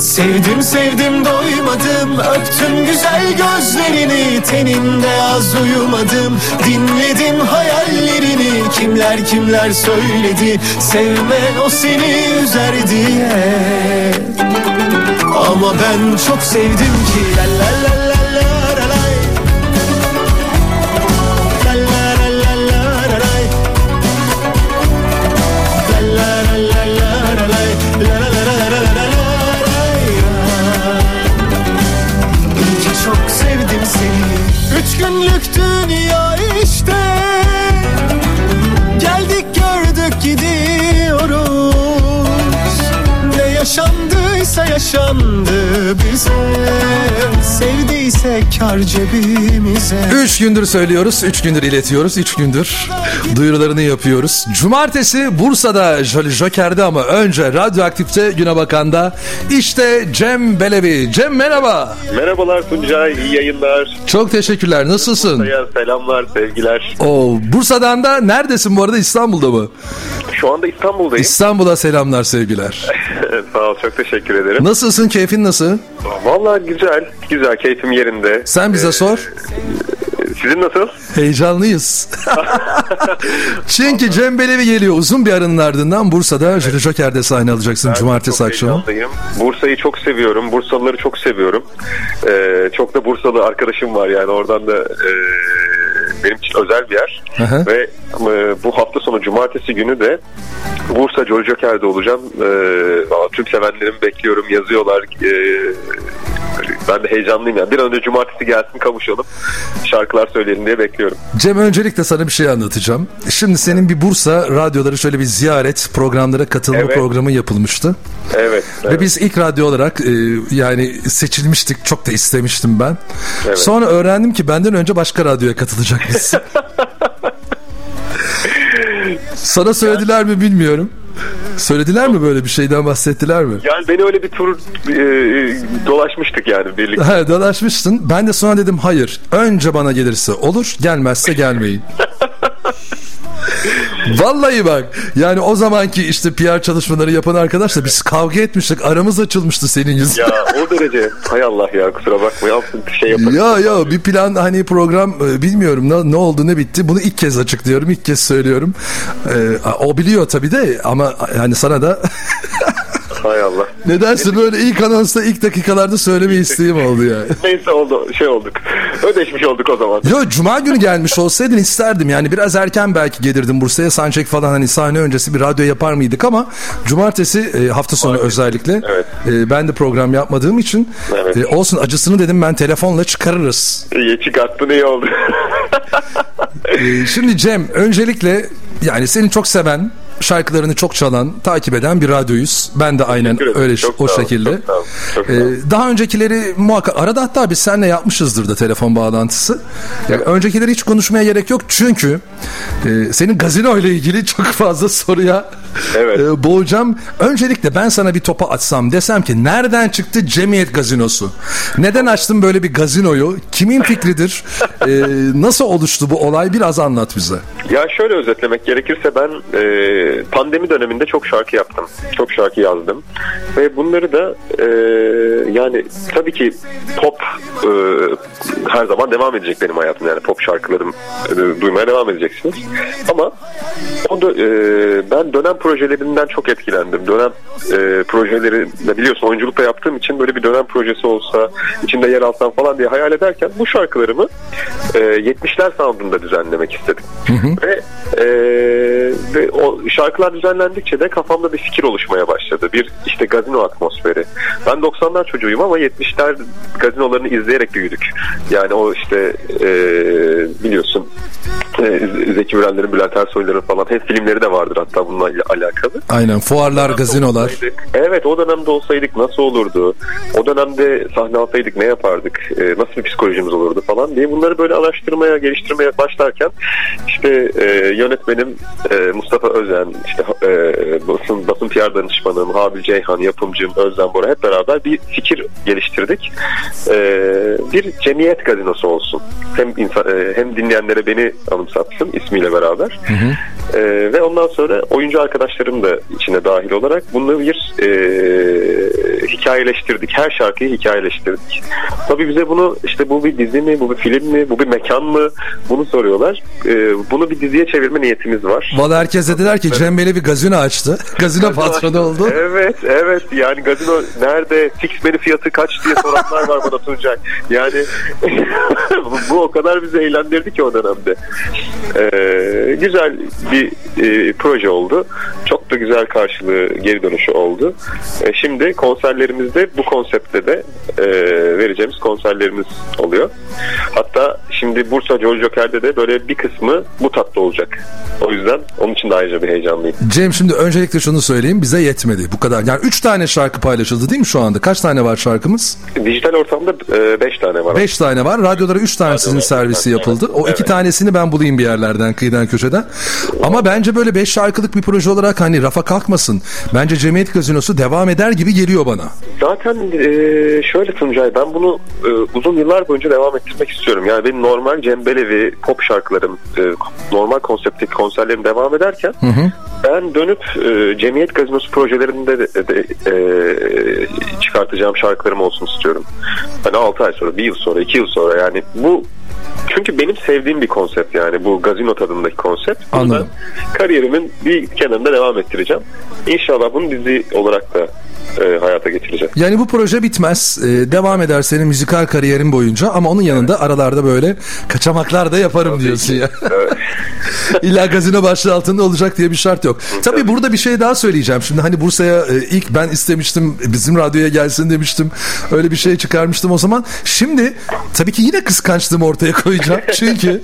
Sevdim sevdim doymadım. Öptüm güzel gözlerini. Teninde az uyumadım. Dinledim hayallerini. Kimler kimler söyledi? Sevme o seni üzer diye. Ama ben çok sevdim ki la la la bize Sevdiyse kar cebimize Üç gündür söylüyoruz, üç gündür iletiyoruz, üç gündür duyurularını yapıyoruz. Cumartesi Bursa'da Jolly Joker'de ama önce Radyoaktif'te Güne Bakan'da işte Cem Belevi. Cem merhaba. Merhabalar Tuncay, iyi yayınlar. Çok teşekkürler. Nasılsın? Saya selamlar, sevgiler. Oo, Bursa'dan da neredesin bu arada İstanbul'da mı? Şu anda İstanbul'dayım. İstanbul'a selamlar sevgiler. Ol, çok teşekkür ederim. Nasılsın? Keyfin nasıl? Vallahi güzel, güzel, keyfim yerinde. Sen bize sor. Sizin nasıl? Heyecanlıyız. Çünkü Cem Belevi geliyor. Uzun bir aranın ardından Bursa'da Jolly Joker'de sahne alacaksın cumartesi Çok akşamı. Bursa'yı çok seviyorum, Bursalıları çok seviyorum. Ee, çok da Bursalı arkadaşım var yani oradan da e, benim için özel bir yer. Hı. Ve e, bu hafta sonu cumartesi günü de Bursa Joy Joker'de olacağım. Valla tüm sevenlerimi bekliyorum, yazıyorlar. Ee, ben de heyecanlıyım yani. Bir an önce cumartesi gelsin kavuşalım. Şarkılar söyleyelim diye bekliyorum. Cem öncelikle sana bir şey anlatacağım. Şimdi senin bir Bursa radyoları şöyle bir ziyaret programlara katılma Evet. programı yapılmıştı. Evet. Ve evet. biz ilk radyo olarak e, yani seçilmiştik. Çok da istemiştim ben. Evet. Sonra öğrendim ki benden önce başka radyoya katılacakmışsın. Sana söylediler mi bilmiyorum. Söylediler mi böyle bir şeyden bahsettiler mi? Yani beni öyle bir tur e, dolaşmıştık yani birlikte. Ha, dolaşmıştın. Ben de sonra dedim hayır. Önce bana gelirse olur, gelmezse gelmeyin. Vallahi bak yani o zamanki işte PR çalışmaları yapan arkadaşla biz kavga etmiştik aramız açılmıştı senin yüzünden. Ya o derece hay Allah ya kusura bakma ya şey yaparım. Ya ya bir plan hani program e, bilmiyorum ne, ne oldu ne bitti bunu ilk kez açıklıyorum ilk kez söylüyorum. Ee, o biliyor tabii de ama hani sana da Hay Allah. nedense böyle ilk anonsta ilk dakikalarda söyleme isteğim oldu ya. Neyse oldu şey olduk. Ödeşmiş olduk o zaman. Yo cuma günü gelmiş olsaydın isterdim yani biraz erken belki gelirdim Bursa'ya soundcheck falan hani sahne öncesi bir radyo yapar mıydık ama cumartesi e, hafta sonu özellikle Evet. e, ben de program yapmadığım için Evet. e, olsun acısını dedim ben telefonla çıkarırız. İyi çıkarttın iyi oldu. Şimdi Cem öncelikle yani seni çok seven şarkılarını çok çalan, takip eden bir radyoyuz. Ben de aynen öyle Çok o şekilde. çok sağ çok Ee, sağ ol. daha öncekileri muhakkak arada hatta biz seninle yapmışızdır da telefon bağlantısı. Yani öncekileri hiç konuşmaya gerek yok çünkü e, senin gazino ile ilgili çok fazla soruya Evet. e, boğacağım. Öncelikle ben sana bir topa atsam desem ki nereden çıktı Cemiyet Gazinosu? Neden açtın böyle bir gazinoyu? Kimin fikridir? E, nasıl oluştu bu olay? Biraz anlat bize. Ya şöyle özetlemek gerekirse ben e, pandemi döneminde çok şarkı yaptım. Çok şarkı yazdım. Ve bunları da e, yani tabii ki pop e, her zaman devam edecek benim hayatım. Yani pop şarkılarım e, duymaya devam edeceksiniz. Ama o da, e, ben dönem projelerinden çok etkilendim. Dönem e, projeleri de biliyorsun oyunculukta yaptığım için böyle bir dönem projesi olsa içinde yer alsam falan diye hayal ederken bu şarkılarımı e, 70'ler soundunda düzenlemek istedim. Ve, e, ve o şarkılar düzenlendikçe de kafamda bir fikir oluşmaya başladı. Bir işte gazino atmosferi. Ben 90'lar çocuğuyum ama 70'ler gazinolarını izleyerek büyüdük. Yani o işte e, biliyorsun e, Zeki Mürenler'in, Bülent Ersoy'ların falan hep filmleri de vardır hatta bununla alakalı. Aynen fuarlar, gazinolar. Olsaydık- Evet o dönemde olsaydık nasıl olurdu? O dönemde sahne alsaydık ne yapardık? Ee, nasıl bir psikolojimiz olurdu falan diye bunları böyle araştırmaya, geliştirmeye başlarken işte e, yönetmenim e, Mustafa Özen, işte e, basın, basın PR danışmanım, Habil Ceyhan, yapımcım Özlem Bora hep beraber bir fikir geliştirdik. E, bir cemiyet gazinosu olsun. Hem insan, e, hem dinleyenlere beni anımsatsın ismiyle beraber. E, ve ondan sonra oyuncu arkadaşlarım da içine dahil olarak bunu bir e, hikaye hikayeleştirdik. Her şarkıyı hikayeleştirdik. Tabii bize bunu işte bu bir dizi mi, bu bir film mi, bu bir mekan mı bunu soruyorlar. Ee, bunu bir diziye çevirme niyetimiz var. Valla herkes dediler ki Cem Belevi gazino açtı. Gazino patronu oldu. Evet, evet. Yani gazino nerede, fix menü fiyatı kaç diye soranlar var bana Tuncay. Yani bu o kadar bizi eğlendirdi ki o dönemde. Ee, güzel bir e, proje oldu. Çok da güzel karşılığı geri dönüşü oldu. E, şimdi konserlerimizde bu konseptte de e, vereceğimiz konserlerimiz oluyor. Hatta şimdi Bursa Jolly Joker'de de böyle bir kısmı bu tatlı olacak. O yüzden onun için de ayrıca bir heyecanlıyım. Cem şimdi öncelikle şunu söyleyeyim bize yetmedi bu kadar. Yani 3 tane şarkı paylaşıldı değil mi şu anda? Kaç tane var şarkımız? Dijital ortamda 5 e, tane var. 5 tane var. Radyolara 3 tanesinin servisi yapıldı. O evet. iki tanesini ben bulayım bir yerlerden kıyıdan köşeden. Ama bence böyle 5 şarkılık bir proje olarak hani rafa kalkmasın. Bence Cemiyet Gazinosu devam eder gibi geliyor bana. Zaten e, şöyle Tuncay ben bunu e, uzun yıllar boyunca devam ettirmek istiyorum. Yani benim normal Cem Belevi pop şarkılarım e, normal konseptteki konserlerim devam ederken hı hı. ben dönüp e, Cemiyet Gazinosu projelerinde de, de e, çıkartacağım şarkılarım olsun istiyorum. Hani 6 ay sonra, 1 yıl sonra, 2 yıl sonra yani bu çünkü benim sevdiğim bir konsept yani bu gazino tadındaki konsept. Anladım. Kariyerimin bir kenarında devam ettireceğim. İnşallah bunu dizi olarak da e, hayata geçirecek. Yani bu proje bitmez. E, devam eder senin müzikal kariyerin boyunca ama onun yanında evet. aralarda böyle kaçamaklar da yaparım Tabii diyorsun ki. ya. Evet. İlla gazino başlığı altında olacak diye bir şart yok. Tabii, burada bir şey daha söyleyeceğim. Şimdi hani Bursa'ya e, ilk ben istemiştim bizim radyoya gelsin demiştim. Öyle bir şey çıkarmıştım o zaman. Şimdi tabii ki yine kıskançlığımı ortaya koyacağım. Çünkü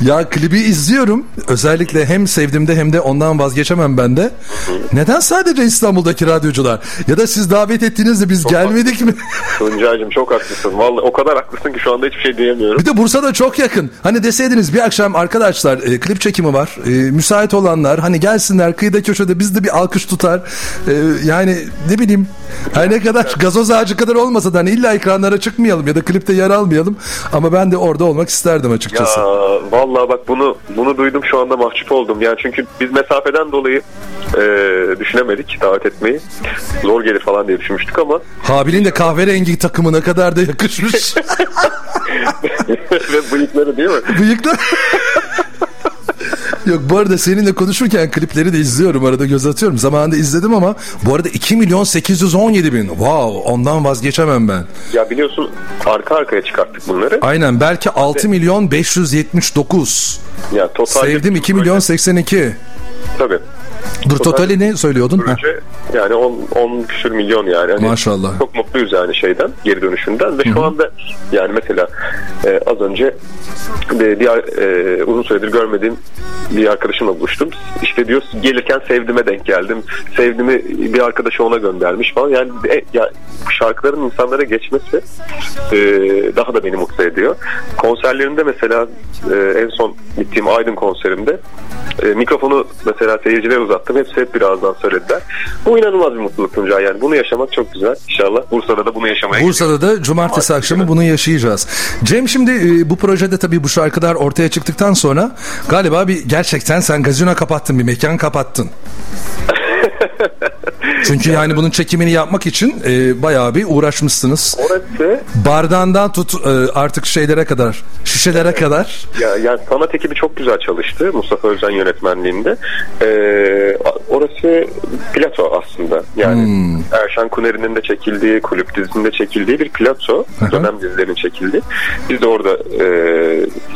ya klibi izliyorum. Özellikle hem sevdiğimde hem de ondan vazgeçemem ben de. Neden sadece İstanbul'daki radyocular? Ya da siz davet ettiniz de biz çok gelmedik mi? Tuncay'cığım çok haklısın. Vallahi o kadar haklısın ki şu anda hiçbir şey diyemiyorum. Bir de Bursa'da çok yakın. Hani deseydiniz bir akşam arkadaşlar e, klip çekimi var. E, müsait olanlar hani gelsinler kıyıda köşede biz de bir alkış tutar. E, yani ne bileyim her ne kadar gazoz ağacı kadar olmasa da hani illa ekranlara çıkmayalım ya da klipte yer almayalım. Ama ben de orada olmak isterdim açıkçası. Ya vallahi bak bunu bunu duydum şu anda mahcup oldum. Yani çünkü biz mesafeden dolayı e, düşünemedik davet etmeyi zor gelir falan diye düşünmüştük ama. Habil'in de kahverengi takımı ne kadar da yakışmış. Ve bıyıkları değil mi? Bıyıklar. Yok bu arada seninle konuşurken klipleri de izliyorum arada göz atıyorum. Zamanında izledim ama bu arada 2 milyon 817 bin. Wow ondan vazgeçemem ben. Ya biliyorsun arka arkaya çıkarttık bunları. Aynen belki 6 milyon 579. Ya total Sevdim 2 milyon 82. Tabii. Dur totali ne söylüyordun? Proje, yani 10, 10 küsür milyon yani. Hani Maşallah. Çok mutluyuz yani şeyden, geri dönüşünden ve Hı-hı. şu anda yani mesela e, az önce bir, bir e, uzun süredir görmediğim bir arkadaşımla buluştum. İşte diyor gelirken sevdime denk geldim. Sevdimi bir arkadaşı ona göndermiş falan. Yani e, ya, şarkıların insanlara geçmesi e, daha da beni mutlu ediyor. Konserlerinde mesela e, en son gittiğim Aydın konserimde e, mikrofonu mesela seyircilere uzattım. Hepsi hep birazdan söylediler. Bu inanılmaz bir mutluluk Tuncay yani. Bunu yaşamak çok güzel. İnşallah Bursa'da da bunu yaşamaya Bursa'da gidiyoruz. da cumartesi Maalesef akşamı bunu yaşayacağız. Cem şimdi e, bu projede tabii bu şarkılar ortaya çıktıktan sonra galiba bir gerçekten sen gazino kapattın bir mekan kapattın. Çünkü yani bunun çekimini yapmak için e, bayağı bir uğraşmışsınız. Orası bardağından tut e, artık şeylere kadar, şişelere evet. kadar. Ya yani sanat ekibi çok güzel çalıştı Mustafa Özen yönetmenliğinde. E, orası plato aslında. Yani hmm. Erşan Kuneri'nin de çekildiği, kulüp dizisinde çekildiği bir plato. Aha. Dönem dizilerinin çekildiği. Biz de orada e,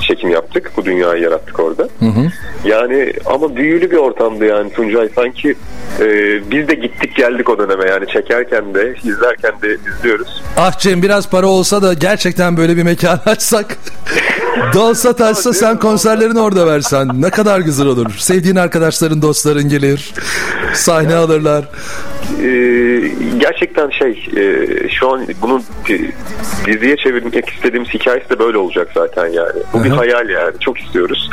çekim yaptık. Bu dünyayı yarattık orada. Hı hı. Yani ama büyülü bir ortamdı yani Tuncay. Sanki e, biz de gittik geldik o döneme yani çekerken de izlerken de izliyoruz. Ah Cem biraz para olsa da gerçekten böyle bir mekan açsak. Dolsa taşsa sen konserlerini orada versen ne kadar güzel olur. Sevdiğin arkadaşların dostların gelir. Sahne alırlar. Ee, gerçekten şey e, şu an bunun diziye çevirmek istediğimiz hikayesi de böyle olacak zaten yani. Bu Aha. bir hayal yani. Çok istiyoruz.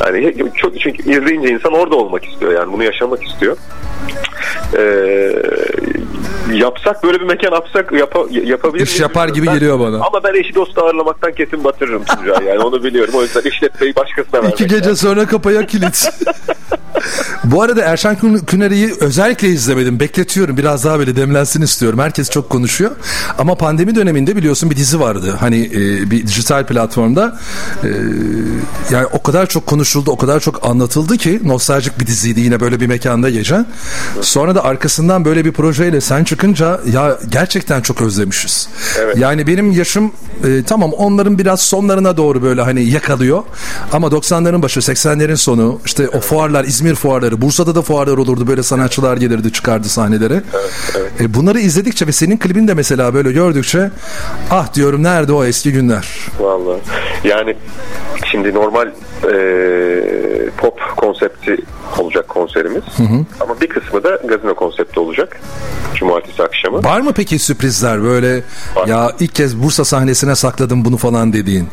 Yani çok çünkü izleyince insan orada olmak istiyor yani bunu yaşamak istiyor. Ee, yapsak böyle bir mekan yapsak yapa, yapabilir İş yapar gibi geliyor bana. Ama ben eşi dostu ağırlamaktan kesin batırırım Tuncay yani onu biliyorum. O yüzden işletmeyi başkasına vermek. İki gece sonra kapaya kilit. Bu arada Erşan Küner'i özellikle izlemedim. Bekletiyorum. Biraz daha böyle demlensin istiyorum. Herkes çok konuşuyor. Ama pandemi döneminde biliyorsun bir dizi vardı. Hani e, bir dijital platformda. E, yani o kadar çok konuşuldu, o kadar çok anlatıldı ki nostaljik bir diziydi yine böyle bir mekanda geçen. Sonra da arkasından böyle bir projeyle sen çıkınca ya gerçekten çok özlemişiz. Evet. Yani benim yaşım e, tamam onların biraz sonlarına doğru böyle hani yakalıyor. Ama 90'ların başı 80'lerin sonu işte o fuarlar İzmir fuarları Bursa'da da fuarlar olurdu böyle sanatçılar gelirdi çıkardı sahnelere. Evet, evet. E, bunları izledikçe ve senin klibin de mesela böyle gördükçe ah diyorum nerede o eski günler. Vallahi yani şimdi normal e, pop konsepti olacak konserimiz. Hı hı. Ama bir kısmı da gazino konsepti olacak. Cumartesi akşamı. Var mı peki sürprizler böyle Var. ya ilk kez Bursa sahnesine sakladım bunu falan dediğin?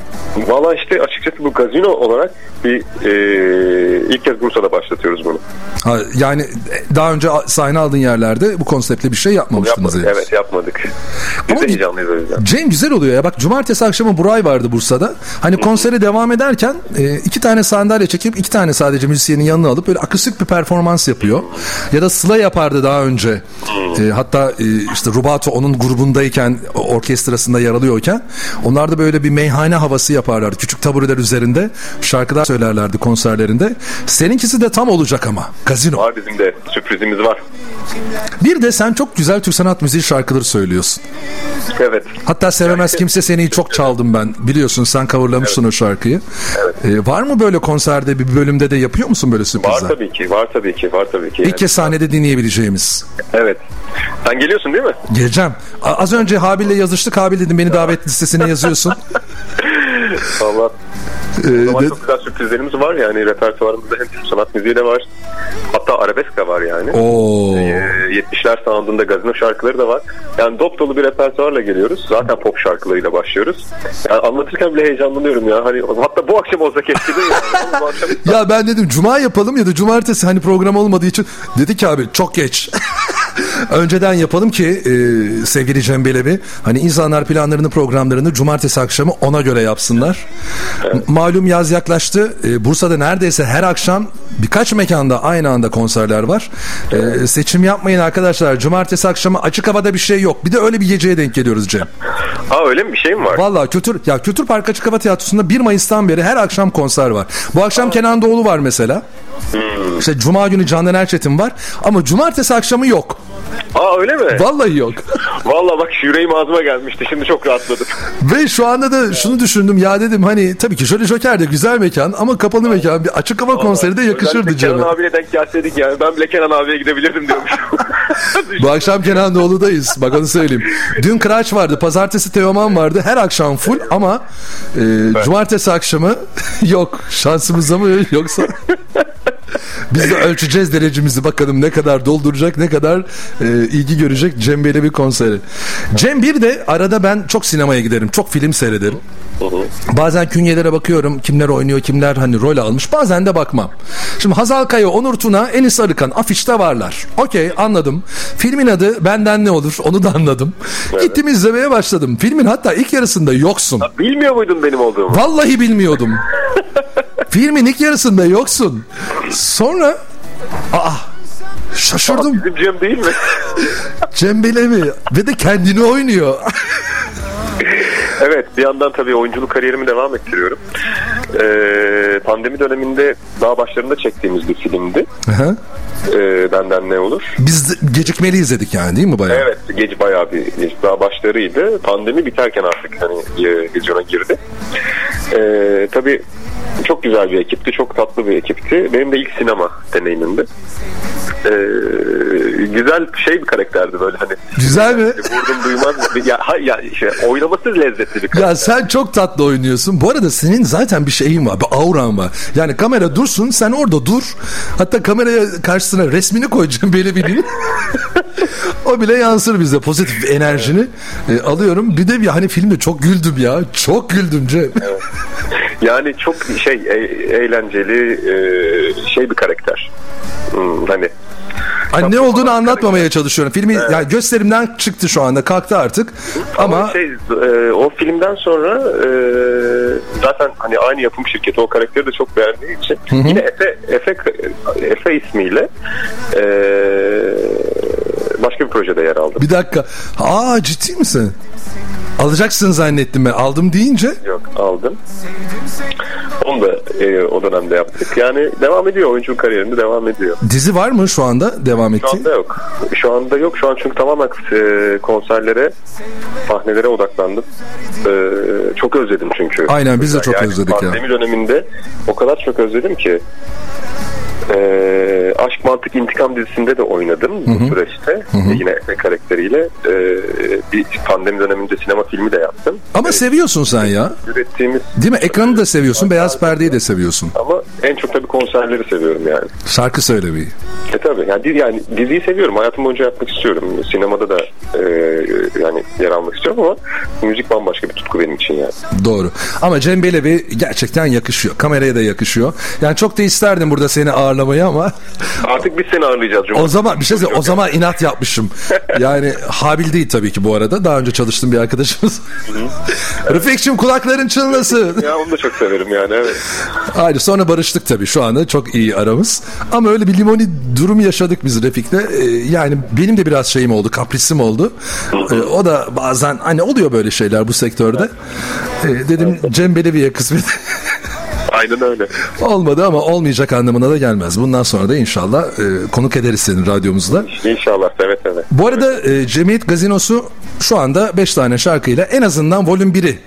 Valla işte açıkçası bu gazino olarak bir e, ilk kez Bursa'da başlatıyoruz bunu. Ha, yani daha önce sahne aldığın yerlerde bu konseptle bir şey yapmamıştınız. Yapmadık, evet yapmadık. Biz Ama de heyecanlıyız o yüzden. Cem güzel oluyor ya bak cumartesi akşamı Buray vardı Bursa'da. Hani konseri devam ederken e, iki tane sandalye çekip iki tane sadece müzisyenin yanına alıp böyle akustik bir performans yapıyor. Ya da Sıla yapardı daha önce. E, hatta e, işte Rubato onun grubundayken orkestrasında yer alıyorken onlar da böyle bir meyhane havası yaparlar. Küçük tabureler üzerinde şarkılar söylerlerdi konserlerinde. Seninkisi de tam olacak ama. Gazino. Var bizim de sürprizimiz var. Bir de sen çok güzel Türk sanat müziği şarkıları söylüyorsun. Evet. Hatta Sevemez Kimse Seni'yi çok çaldım ben. Biliyorsun sen coverlamışsın evet. o şarkıyı. Evet. Ee, var mı böyle konserde bir bölümde de yapıyor musun böyle sürprizler? Var tabii ki. Var tabii ki. Var tabii ki. İlk yani. kez sahnede dinleyebileceğimiz. Evet. Sen geliyorsun değil mi? Geleceğim. Az önce Habil'le yazıştık. Habil dedim beni davet listesine yazıyorsun. Allah ee, o zaman çok güzel sürprizlerimiz var yani repertuarımızda hem sanat müziği de var. Hatta arabesk de var yani. Oo. Ee, 70'ler sound'unda gazino şarkıları da var. Yani dop dolu bir repertuarla geliyoruz. Zaten pop şarkılarıyla başlıyoruz. Yani anlatırken bile heyecanlanıyorum ya. Hani hatta bu akşam olsa keşke de yani. akşam... ya ben dedim cuma yapalım ya da cumartesi hani program olmadığı için dedi ki abi çok geç. Önceden yapalım ki e, sevgili Cem Belebi hani insanlar planlarını programlarını cumartesi akşamı ona göre yapsınlar. Evet. Malum yaz yaklaştı. E, Bursa'da neredeyse her akşam birkaç mekanda aynı anda konserler var. E, evet. E, seçim yapmayın arkadaşlar. Cumartesi akşamı açık havada bir şey yok. Bir de öyle bir geceye denk geliyoruz Cem. Ha öyle mi bir şey mi var? Valla Kültür, ya Kültür Park Açık Hava Tiyatrosu'nda 1 Mayıs'tan beri her akşam konser var. Bu akşam Aa. Kenan Doğulu var mesela. İşte Cuma günü Candan Erçetin var. Ama cumartesi akşamı yok. Aa öyle mi? Vallahi yok. Vallahi bak yüreğim ağzıma gelmişti. Şimdi çok rahatladım. Ve şu anda da şunu düşündüm. Ya dedim hani tabii ki şöyle Joker de güzel mekan ama kapalı mekan. Bir açık hava konseri de yakışırdı Cem'e. Kenan abiyle denk gelseydik yani. Ben bile Kenan abiye gidebilirdim diyormuşum. Bu akşam Kenan Doğulu'dayız. Bak onu söyleyeyim. Dün Kıraç vardı. Pazartesi Teoman vardı. Her akşam full ama e, evet. cumartesi akşamı yok. Şansımızda mı yoksa? but Biz de ölçeceğiz derecemizi bakalım ne kadar dolduracak ne kadar e, ilgi görecek Cem Bey'le bir konseri. Cem bir de arada ben çok sinemaya giderim. Çok film seyrederim. Bazen künyelere bakıyorum kimler oynuyor kimler hani rol almış bazen de bakmam. Şimdi Hazal Kaya, Onur Tuna, Enis Arıkan afişte varlar. Okey anladım. Filmin adı Benden Ne Olur onu da anladım. Evet. Gittim izlemeye başladım. Filmin hatta ilk yarısında yoksun. Ha, bilmiyor muydun benim olduğumu? Vallahi bilmiyordum. Filmin ilk yarısında yoksun. Sonra aa şaşırdım. Aa, bizim Cem değil mi? Cem Belevi ve de kendini oynuyor. evet bir yandan tabii oyunculuk kariyerimi devam ettiriyorum. Ee, pandemi döneminde daha başlarında çektiğimiz bir filmdi. Hı Ee, benden ne olur? Biz gecikmeli izledik yani değil mi bayağı? Evet gece bayağı bir daha başlarıydı. Pandemi biterken artık hani vizyona girdi. Ee, tabii çok güzel bir ekipti, çok tatlı bir ekipti. Benim de ilk sinema deneyimimdi. Ee, güzel şey bir karakterdi böyle hani. Güzel mi? Vurdum duymaz. ya, ya şey, oynaması lezzetli bir karakter. Ya sen çok tatlı oynuyorsun. Bu arada senin zaten bir şeyin var, bir auran var. Yani kamera dursun, sen orada dur. Hatta kameraya karşısına resmini koyacağım böyle bir o bile yansır bize pozitif enerjini e, alıyorum. Bir de bir hani filmde çok güldüm ya. Çok güldüm Cem. Evet. Yani çok şey e- eğlenceli e- şey bir karakter. Hmm, hani Hani ne olduğunu anlatmamaya çalışıyorum. Filmi yani gösterimden çıktı şu anda kalktı artık ama, Ama şey e, o filmden sonra e, zaten hani aynı yapım şirketi o karakteri de çok beğendiği için yine Efe, Efe, Efe ismiyle e, başka bir projede yer aldım. bir dakika. Aa ciddi misin? Alacaksın zannettim ben. Aldım deyince Yok aldım. Onu da e, o dönemde yaptık. Yani devam ediyor oyunculuk kariyerinde devam ediyor. dizi var mı şu anda devam Şu etti? anda yok. Şu anda yok. Şu an çünkü tamamen e, konserlere, sahnelere odaklandım. E, çok özledim çünkü. Aynen, biz de çok özledik ya. Pandemi döneminde o kadar çok özledim ki. E, Aşk Mantık İntikam dizisinde de oynadım bu süreçte. E, yine Efe karakteriyle. E, bir pandemi döneminde sinema filmi de yaptım. Ama seviyorsun sen ya. Ürettiğimiz Değil mi? Ekranı da seviyorsun, beyaz perdeyi de seviyorsun. ama en çok tabii konserleri seviyorum yani. Şarkı söylemeyi. E tabii yani, yani diziyi seviyorum. Hayatım boyunca yapmak istiyorum. Sinemada da e, yani yer almak istiyorum ama müzik bambaşka bir tutku benim için yani. Doğru. Ama Cem Belevi gerçekten yakışıyor. Kameraya da yakışıyor. Yani çok da isterdim burada seni ağırlamayı ama Artık biz seni ağırlayacağız. Cuma. o zaman bir şey söyleyeyim. O zaman inat yapmışım. Yani Habil değil tabii ki bu arada. Daha önce çalıştığım bir arkadaşımız. Refikçim kulakların çınlasın. Ya onu da çok severim yani evet. Hayır sonra barıştık tabii şu anda çok iyi aramız. Ama öyle bir limoni durum yaşadık biz Refik'le. Ee, yani benim de biraz şeyim oldu, kaprisim oldu. Ee, o da bazen hani oluyor böyle şeyler bu sektörde. Ee, dedim Cem Belevi'ye kısmet. Aynen öyle. Olmadı ama olmayacak anlamına da gelmez. Bundan sonra da inşallah e, konuk ederiz senin radyomuzda. İnşallah seve seve. Bu arada e, Cemiyet Gazinosu şu anda 5 tane şarkıyla en azından volüm 1'i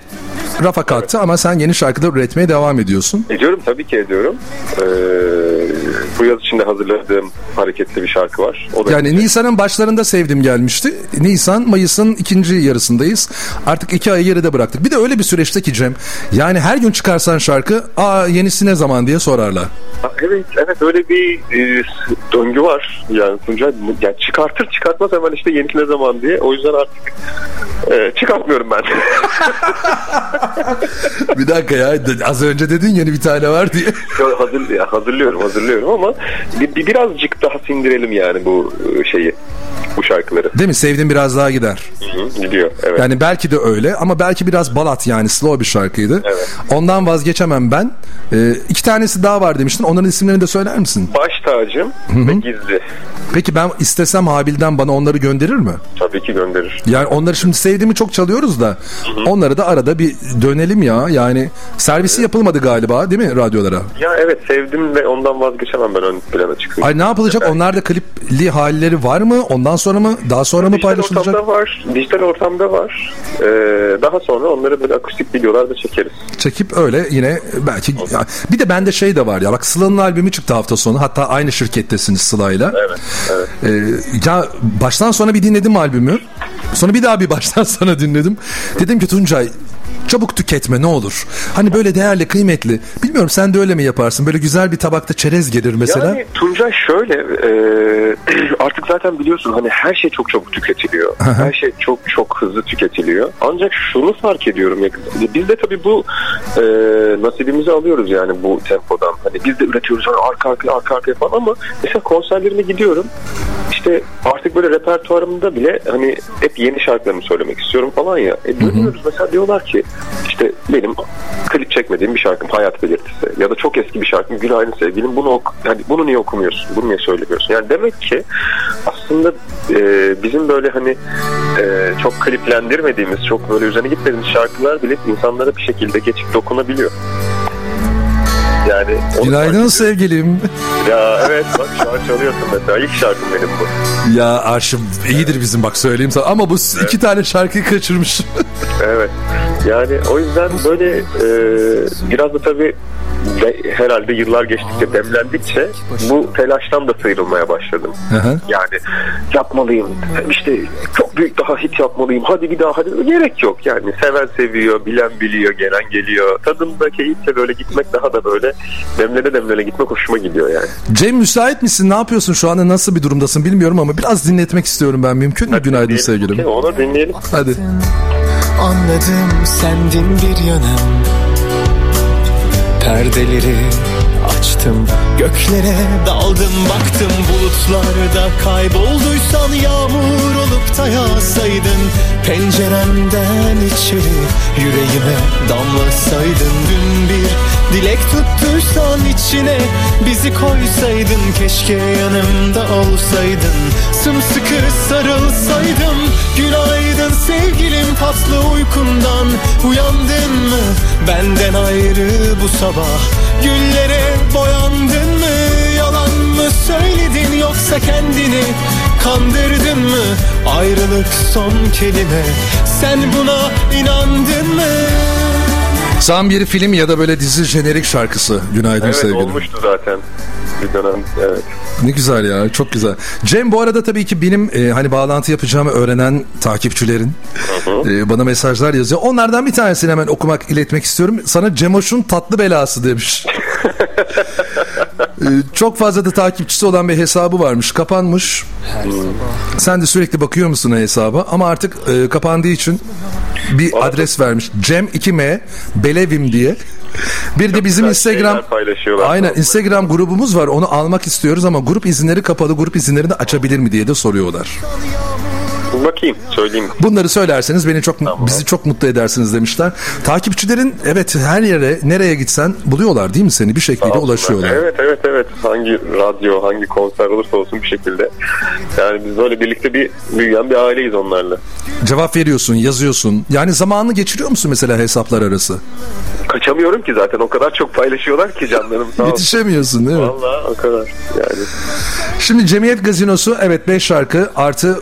rafa kalktı ama sen yeni şarkılar üretmeye devam ediyorsun. Ediyorum tabii ki ediyorum. Ee, bu yaz içinde hazırladığım hareketli bir şarkı var. O da Yani Nisan'ın başlarında sevdim gelmişti. Nisan, Mayıs'ın ikinci yarısındayız. Artık iki ay geride bıraktık. Bir de öyle bir süreçte ki Cem. Yani her gün çıkarsan şarkı, aa yenisi ne zaman diye sorarlar. Ha, Evet evet öyle bir e, döngü var. Yani Tuncay yani çıkartır çıkartmaz hemen işte yenisi ne zaman diye. O yüzden artık e, çıkartmıyorum ben. bir dakika ya az önce dedin yeni bir tane var diye. Yo, Hazır, ya, hazırlıyorum hazırlıyorum ama bir, bir- birazcık daha sindirelim yani bu e, şeyi bu şarkıları. Değil mi? Sevdim biraz daha gider. Hı hı, gidiyor evet. Yani belki de öyle ama belki biraz balat yani slow bir şarkıydı. Evet. Ondan vazgeçemem ben. Ee, iki tanesi daha var demiştin. Onların isimlerini de söyler misin? Baş tacım ve gizli. Peki ben istesem Habil'den bana onları gönderir mi? Tabii ki gönderir. Yani onları şimdi sevdiğimi çok çalıyoruz da onları da arada bir dönelim ya. Yani servisi yapılmadı galiba değil mi radyolara? Ya evet sevdim ve ondan vazgeçemem ben ön plana çıkayım. Ay ne yapılacak? Onlar da klipli halleri var mı? Ondan sonra mı? Daha sonra mı Dijital paylaşılacak? ortamda var. Dijital ortamda var. Ee, daha sonra onları böyle akustik videolar da çekeriz. Çekip öyle yine belki ya bir de bende şey de var ya bak Sıla'nın albümü çıktı hafta sonu hatta aynı şirkettesiniz Sıla'yla. Evet. evet. Ee, ya baştan sona bir dinledim albümü. Sonra bir daha bir baştan sona dinledim. Dedim ki Tuncay çabuk tüketme ne olur. Hani böyle değerli, kıymetli. Bilmiyorum sen de öyle mi yaparsın? Böyle güzel bir tabakta çerez gelir mesela. Yani Tuncay şöyle e, artık zaten biliyorsun hani her şey çok çabuk tüketiliyor. her şey çok çok hızlı tüketiliyor. Ancak şunu fark ediyorum ya biz de tabii bu e, nasibimizi alıyoruz yani bu tempodan. Hani biz de üretiyoruz hani arka arkaya arka arkaya falan ama mesela konserlerine gidiyorum. İşte artık böyle repertuarımda bile hani hep yeni şarkılarımı söylemek istiyorum falan ya. E dönüyoruz mesela diyorlar ki işte benim klip çekmediğim bir şarkım Hayat Belirtisi ya da çok eski bir şarkım Günaydın Sevgilim bunu ok yani bunu niye okumuyorsun? Bunu niye söylemiyorsun? Yani demek ki aslında e, bizim böyle hani e, çok kliplendirmediğimiz, çok böyle üzerine gitmediğimiz şarkılar bile insanlara bir şekilde geçip dokunabiliyor. Yani Günaydın sevgilim. Ya evet bak şu an çalıyorsun mesela. İlk şarkım benim bu. Ya arşiv iyidir bizim bak söyleyeyim sana. Ama bu iki tane şarkıyı kaçırmışım. Evet. Yani o yüzden böyle e, biraz da tabii de- herhalde yıllar geçtikçe demlendikçe bu telaştan da sıyrılmaya başladım. Hı hı. Yani yapmalıyım. İşte çok büyük daha hit yapmalıyım. Hadi bir daha hadi. Gerek yok yani. Seven seviyor, bilen biliyor, gelen geliyor. Tadında keyifle böyle gitmek daha da böyle demlene demlene gitmek hoşuma gidiyor yani. Cem müsait misin? Ne yapıyorsun şu anda? Nasıl bir durumdasın bilmiyorum ama biraz dinletmek istiyorum ben. Mümkün mü? Günaydın sevgilim. Onu dinleyelim. Hadi. Anladım sendin bir yanım Perdeleri açtım. Göklere daldım baktım bulutlarda Kaybolduysan yağmur olup da yağsaydın Penceremden içeri yüreğime damlasaydın Dün bir dilek tuttuysan içine bizi koysaydın Keşke yanımda olsaydın. Sımsıkı sarılsaydım Günaydın sevgilim tatlı uykundan Uyandın mı? Benden ayrı bu sabah Güllere boyandın mı? Yalan mı söyledin yoksa kendini kandırdın mı? Ayrılık son kelime sen buna inandın mı Sam bir film ya da böyle dizi jenerik şarkısı Günaydın Evet sevgilim. olmuştu zaten bir dönem. Evet. Ne güzel ya çok güzel. Cem bu arada tabii ki benim e, hani bağlantı yapacağımı öğrenen takipçilerin e, bana mesajlar yazıyor. Onlardan bir tanesini hemen okumak iletmek istiyorum. Sana Cemoş'un tatlı belası demiş. E, çok fazla da takipçisi olan bir hesabı varmış. Kapanmış. Sen de sürekli bakıyor musun o hesaba? Ama artık e, kapandığı için bir adres vermiş. Cem 2M Belevim diye. Bir de bizim Instagram. Aynen Instagram grubumuz var. Onu almak istiyoruz ama grup izinleri kapalı. Grup izinlerini açabilir mi diye de soruyorlar. Bakayım söyleyeyim. Bunları söylerseniz beni çok bizi çok mutlu edersiniz demişler. Takipçilerin evet her yere nereye gitsen buluyorlar değil mi seni bir şekilde ulaşıyorlar. Evet evet evet. Hangi radyo, hangi konser olursa olsun bir şekilde. Yani biz böyle birlikte bir büyüyen bir aileyiz onlarla. Cevap veriyorsun, yazıyorsun. Yani zamanını geçiriyor musun mesela hesaplar arası? Kaçamıyorum ki zaten o kadar çok paylaşıyorlar ki canlarım sağ. Yetişemiyorsun değil mi? Valla o kadar yani. Şimdi Cemiyet Gazinosu evet 5 şarkı artı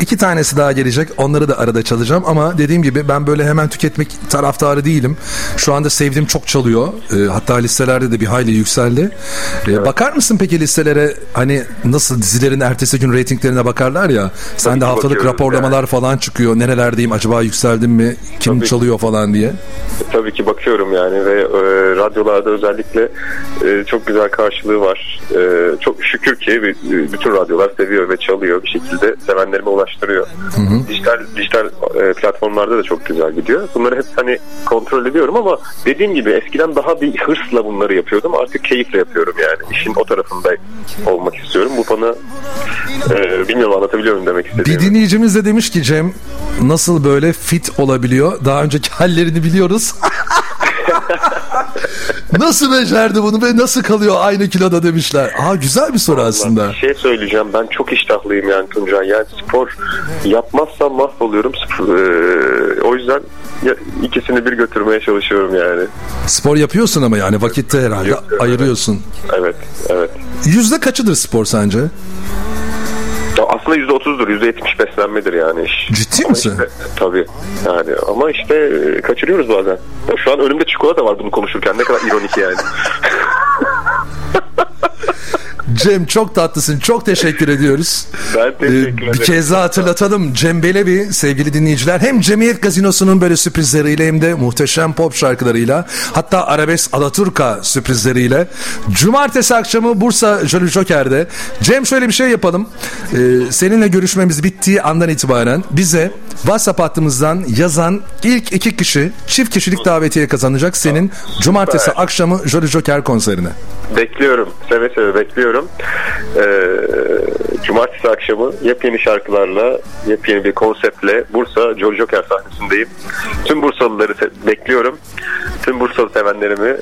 iki tanesi daha gelecek. Onları da arada çalacağım ama dediğim gibi ben böyle hemen tüketmek taraftarı değilim. Şu anda sevdiğim çok çalıyor. Ee, hatta listelerde de bir hayli yükseldi. Ee, Bakar mısın peki listelere hani nasıl dizilerin ertesi gün reytinglerine bakarlar ya. Sen Tabii de ki haftalık raporlamalar falan çıkıyor. Nerelerdeyim acaba yükseldim mi? Kim Tabii ki. çalıyor falan diye. Tabii ki bakıyorum yani ve e, radyolarda özellikle e, çok güzel karşılığı var. E, çok şükür ki bütün radyolar seviyor ve çalıyor bir şekilde sevenlerime ulaştırıyor. Dijital dijital e, platformlarda da çok güzel gidiyor. Bunları hep hani kontrol ediyorum ama dediğim gibi eskiden daha bir hırsla bunları yapıyordum. Artık keyifle yapıyorum yani. İşin o tarafında olmak istiyorum. Bu bana e, bilmiyorum anlatabiliyor muyum demek Bir istediğimi. dinleyicimiz de demiş ki Cem nasıl böyle fit olabiliyor? Daha önceki hallerini biliyoruz. nasıl becerdi bunu ve nasıl kalıyor aynı kiloda demişler. Aa güzel bir soru aslında. Bir şey söyleyeceğim. Ben çok iştahlıyım yani Tuncay. Yani spor yapmazsam mahvoluyorum. Eee, o yüzden ikisini bir götürmeye çalışıyorum yani. Spor yapıyorsun ama yani vakitte herhalde Yapıyorum, ayırıyorsun. Evet, evet. Yüzde kaçıdır spor sence? Aslında yüzde otuzdur, yüzde yetmiş beslenmedir yani iş. Ciddi Ama misin? Işte, tabii. Yani ama işte e, kaçırıyoruz bazen. Ya şu an önümde çikolata var bunu konuşurken. Ne kadar ironik yani. Cem çok tatlısın. Çok teşekkür ediyoruz. Ben teşekkür Ee, ederim. Bir kez daha hatırlatalım. Cem Belevi sevgili dinleyiciler hem Cemiyet Gazinosu'nun böyle sürprizleriyle hem de muhteşem pop şarkılarıyla hatta arabesk Alaturka sürprizleriyle Cumartesi akşamı Bursa Jolly Joker'de Cem şöyle bir şey yapalım. Ee, seninle görüşmemiz bittiği andan itibaren bize WhatsApp hattımızdan yazan ilk iki kişi çift kişilik davetiye kazanacak senin Cumartesi akşamı Jolly Joker konserine. Bekliyorum. Seve seve bekliyorum. Ee, cumartesi akşamı yepyeni şarkılarla, yepyeni bir konseptle Bursa Jolly Joker sahnesindeyim. Tüm Bursalıları bekliyorum. Tüm Bursalı sevenlerimi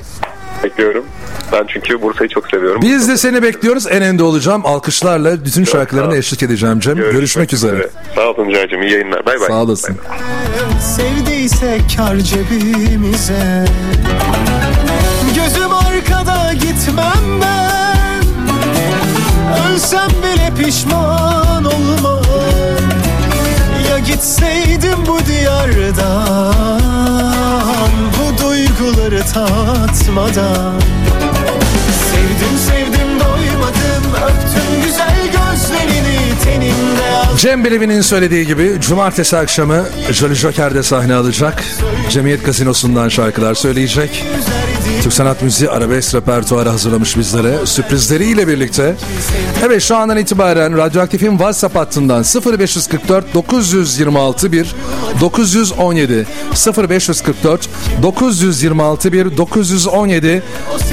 bekliyorum. Ben çünkü Bursa'yı çok seviyorum. Biz de seni bekliyoruz. En önde olacağım. Alkışlarla bütün sağ şarkılarını ol. eşlik edeceğim Cem. Görüşmek, üzere. Sağ ol Tuncay'cığım. İyi yayınlar. Bay bay. Sağ olasın. Sevdiyse kar cebimize Gözüm arkada gitmem ben Ölsem bile pişman olmam Ya gitseydim bu diyardan Bu duyguları tatmadan Sevdim sevdim doymadım Öptüm güzel gözlerini tenimde Cem Belevi'nin söylediği gibi cumartesi akşamı Jolly Joker'de sahne alacak. Cemiyet Gazinosu'ndan şarkılar söyleyecek. Türk Sanat Müziği arabesk repertuarı hazırlamış bizlere sürprizleriyle birlikte. Evet şu andan itibaren Radyoaktif'in WhatsApp hattından 0544 926 1 917 0544 926 1 917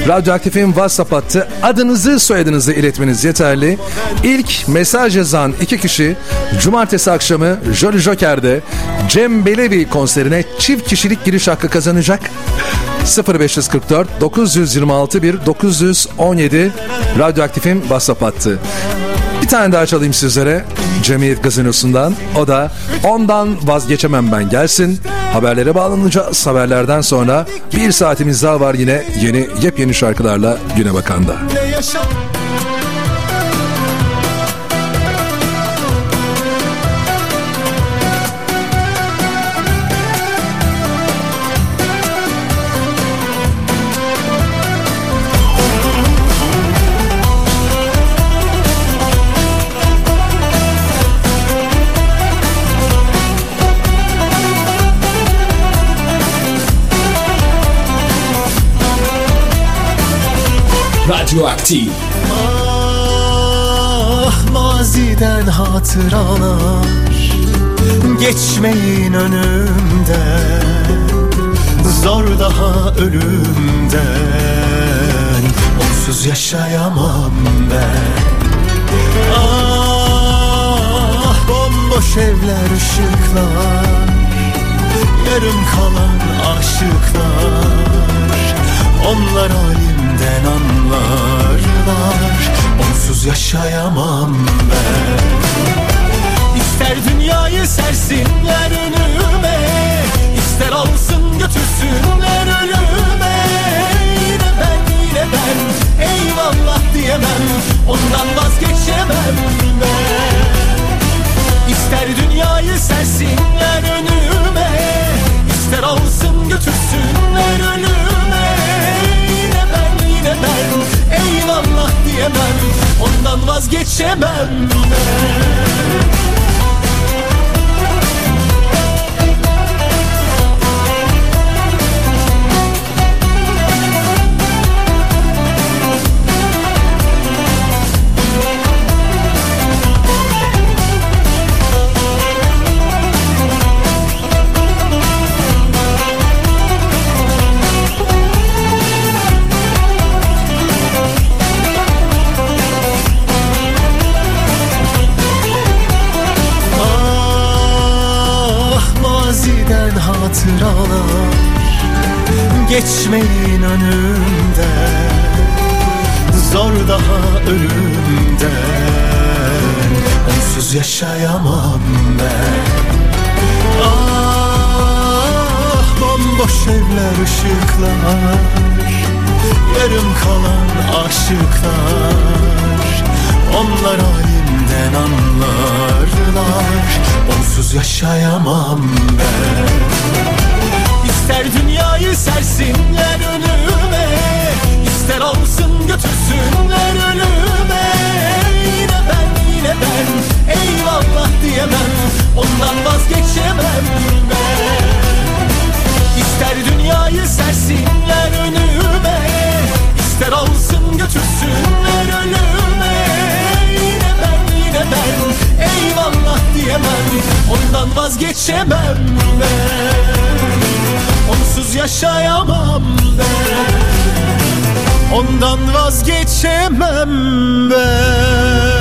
Radyoaktif'in WhatsApp hattı. Adınızı soyadınızı iletmeniz yeterli. İlk mesaj yazan iki kişi Cumartesi akşamı Jolly Joker'de Cem Belevi konserine çift kişilik giriş hakkı kazanacak. 0544 926 1 917 Radyoaktif'in WhatsApp hattı. Bir tane daha çalayım sizlere Cemiyet Gazinosu'ndan. O da ondan vazgeçemem ben gelsin. Haberlere bağlanacağız. Haberlerden sonra bir saatimiz daha var yine yeni yepyeni şarkılarla Güne Bakan'da. Ne yaşa Radyoaktif. Ah maziden hatıralar Geçmeyin önümden. Zor daha ölümden Onsuz yaşayamam ben. Ah bomboş evler ışıklar Yarım kalan aşıklar Onlar halimden anlarlar. Onsuz yaşayamam ben. İster dünyayı sersinler önüme İster alsın götürsünler ölüme Yine ben yine ben eyvallah diyemem Ondan vazgeçemem ben. İster dünyayı sersinler önüme İster alsın götürsünler ölüme Yine ben yine ben eyvallah diyemem. Ondan vazgeçemem. ben Geçmeyin önümden Zor daha ölümden. Onsuz yaşayamam ben. Ah bomboş evler ışıklar. Yarım kalan aşıklar. Onlar halimden anlarlar. Onsuz yaşayamam ben İster dünyayı sersinler önüme İster alsın götürsünler ölüme. Yine ben yine ben eyvallah diyemem Ondan vazgeçemem ben İster dünyayı sersinler önüme İster alsın götürsünler ölüme. Yine ben yine ben eyvallah diyemem Ondan vazgeçemem ben Onsuz yaşayamam ben Ondan vazgeçemem ben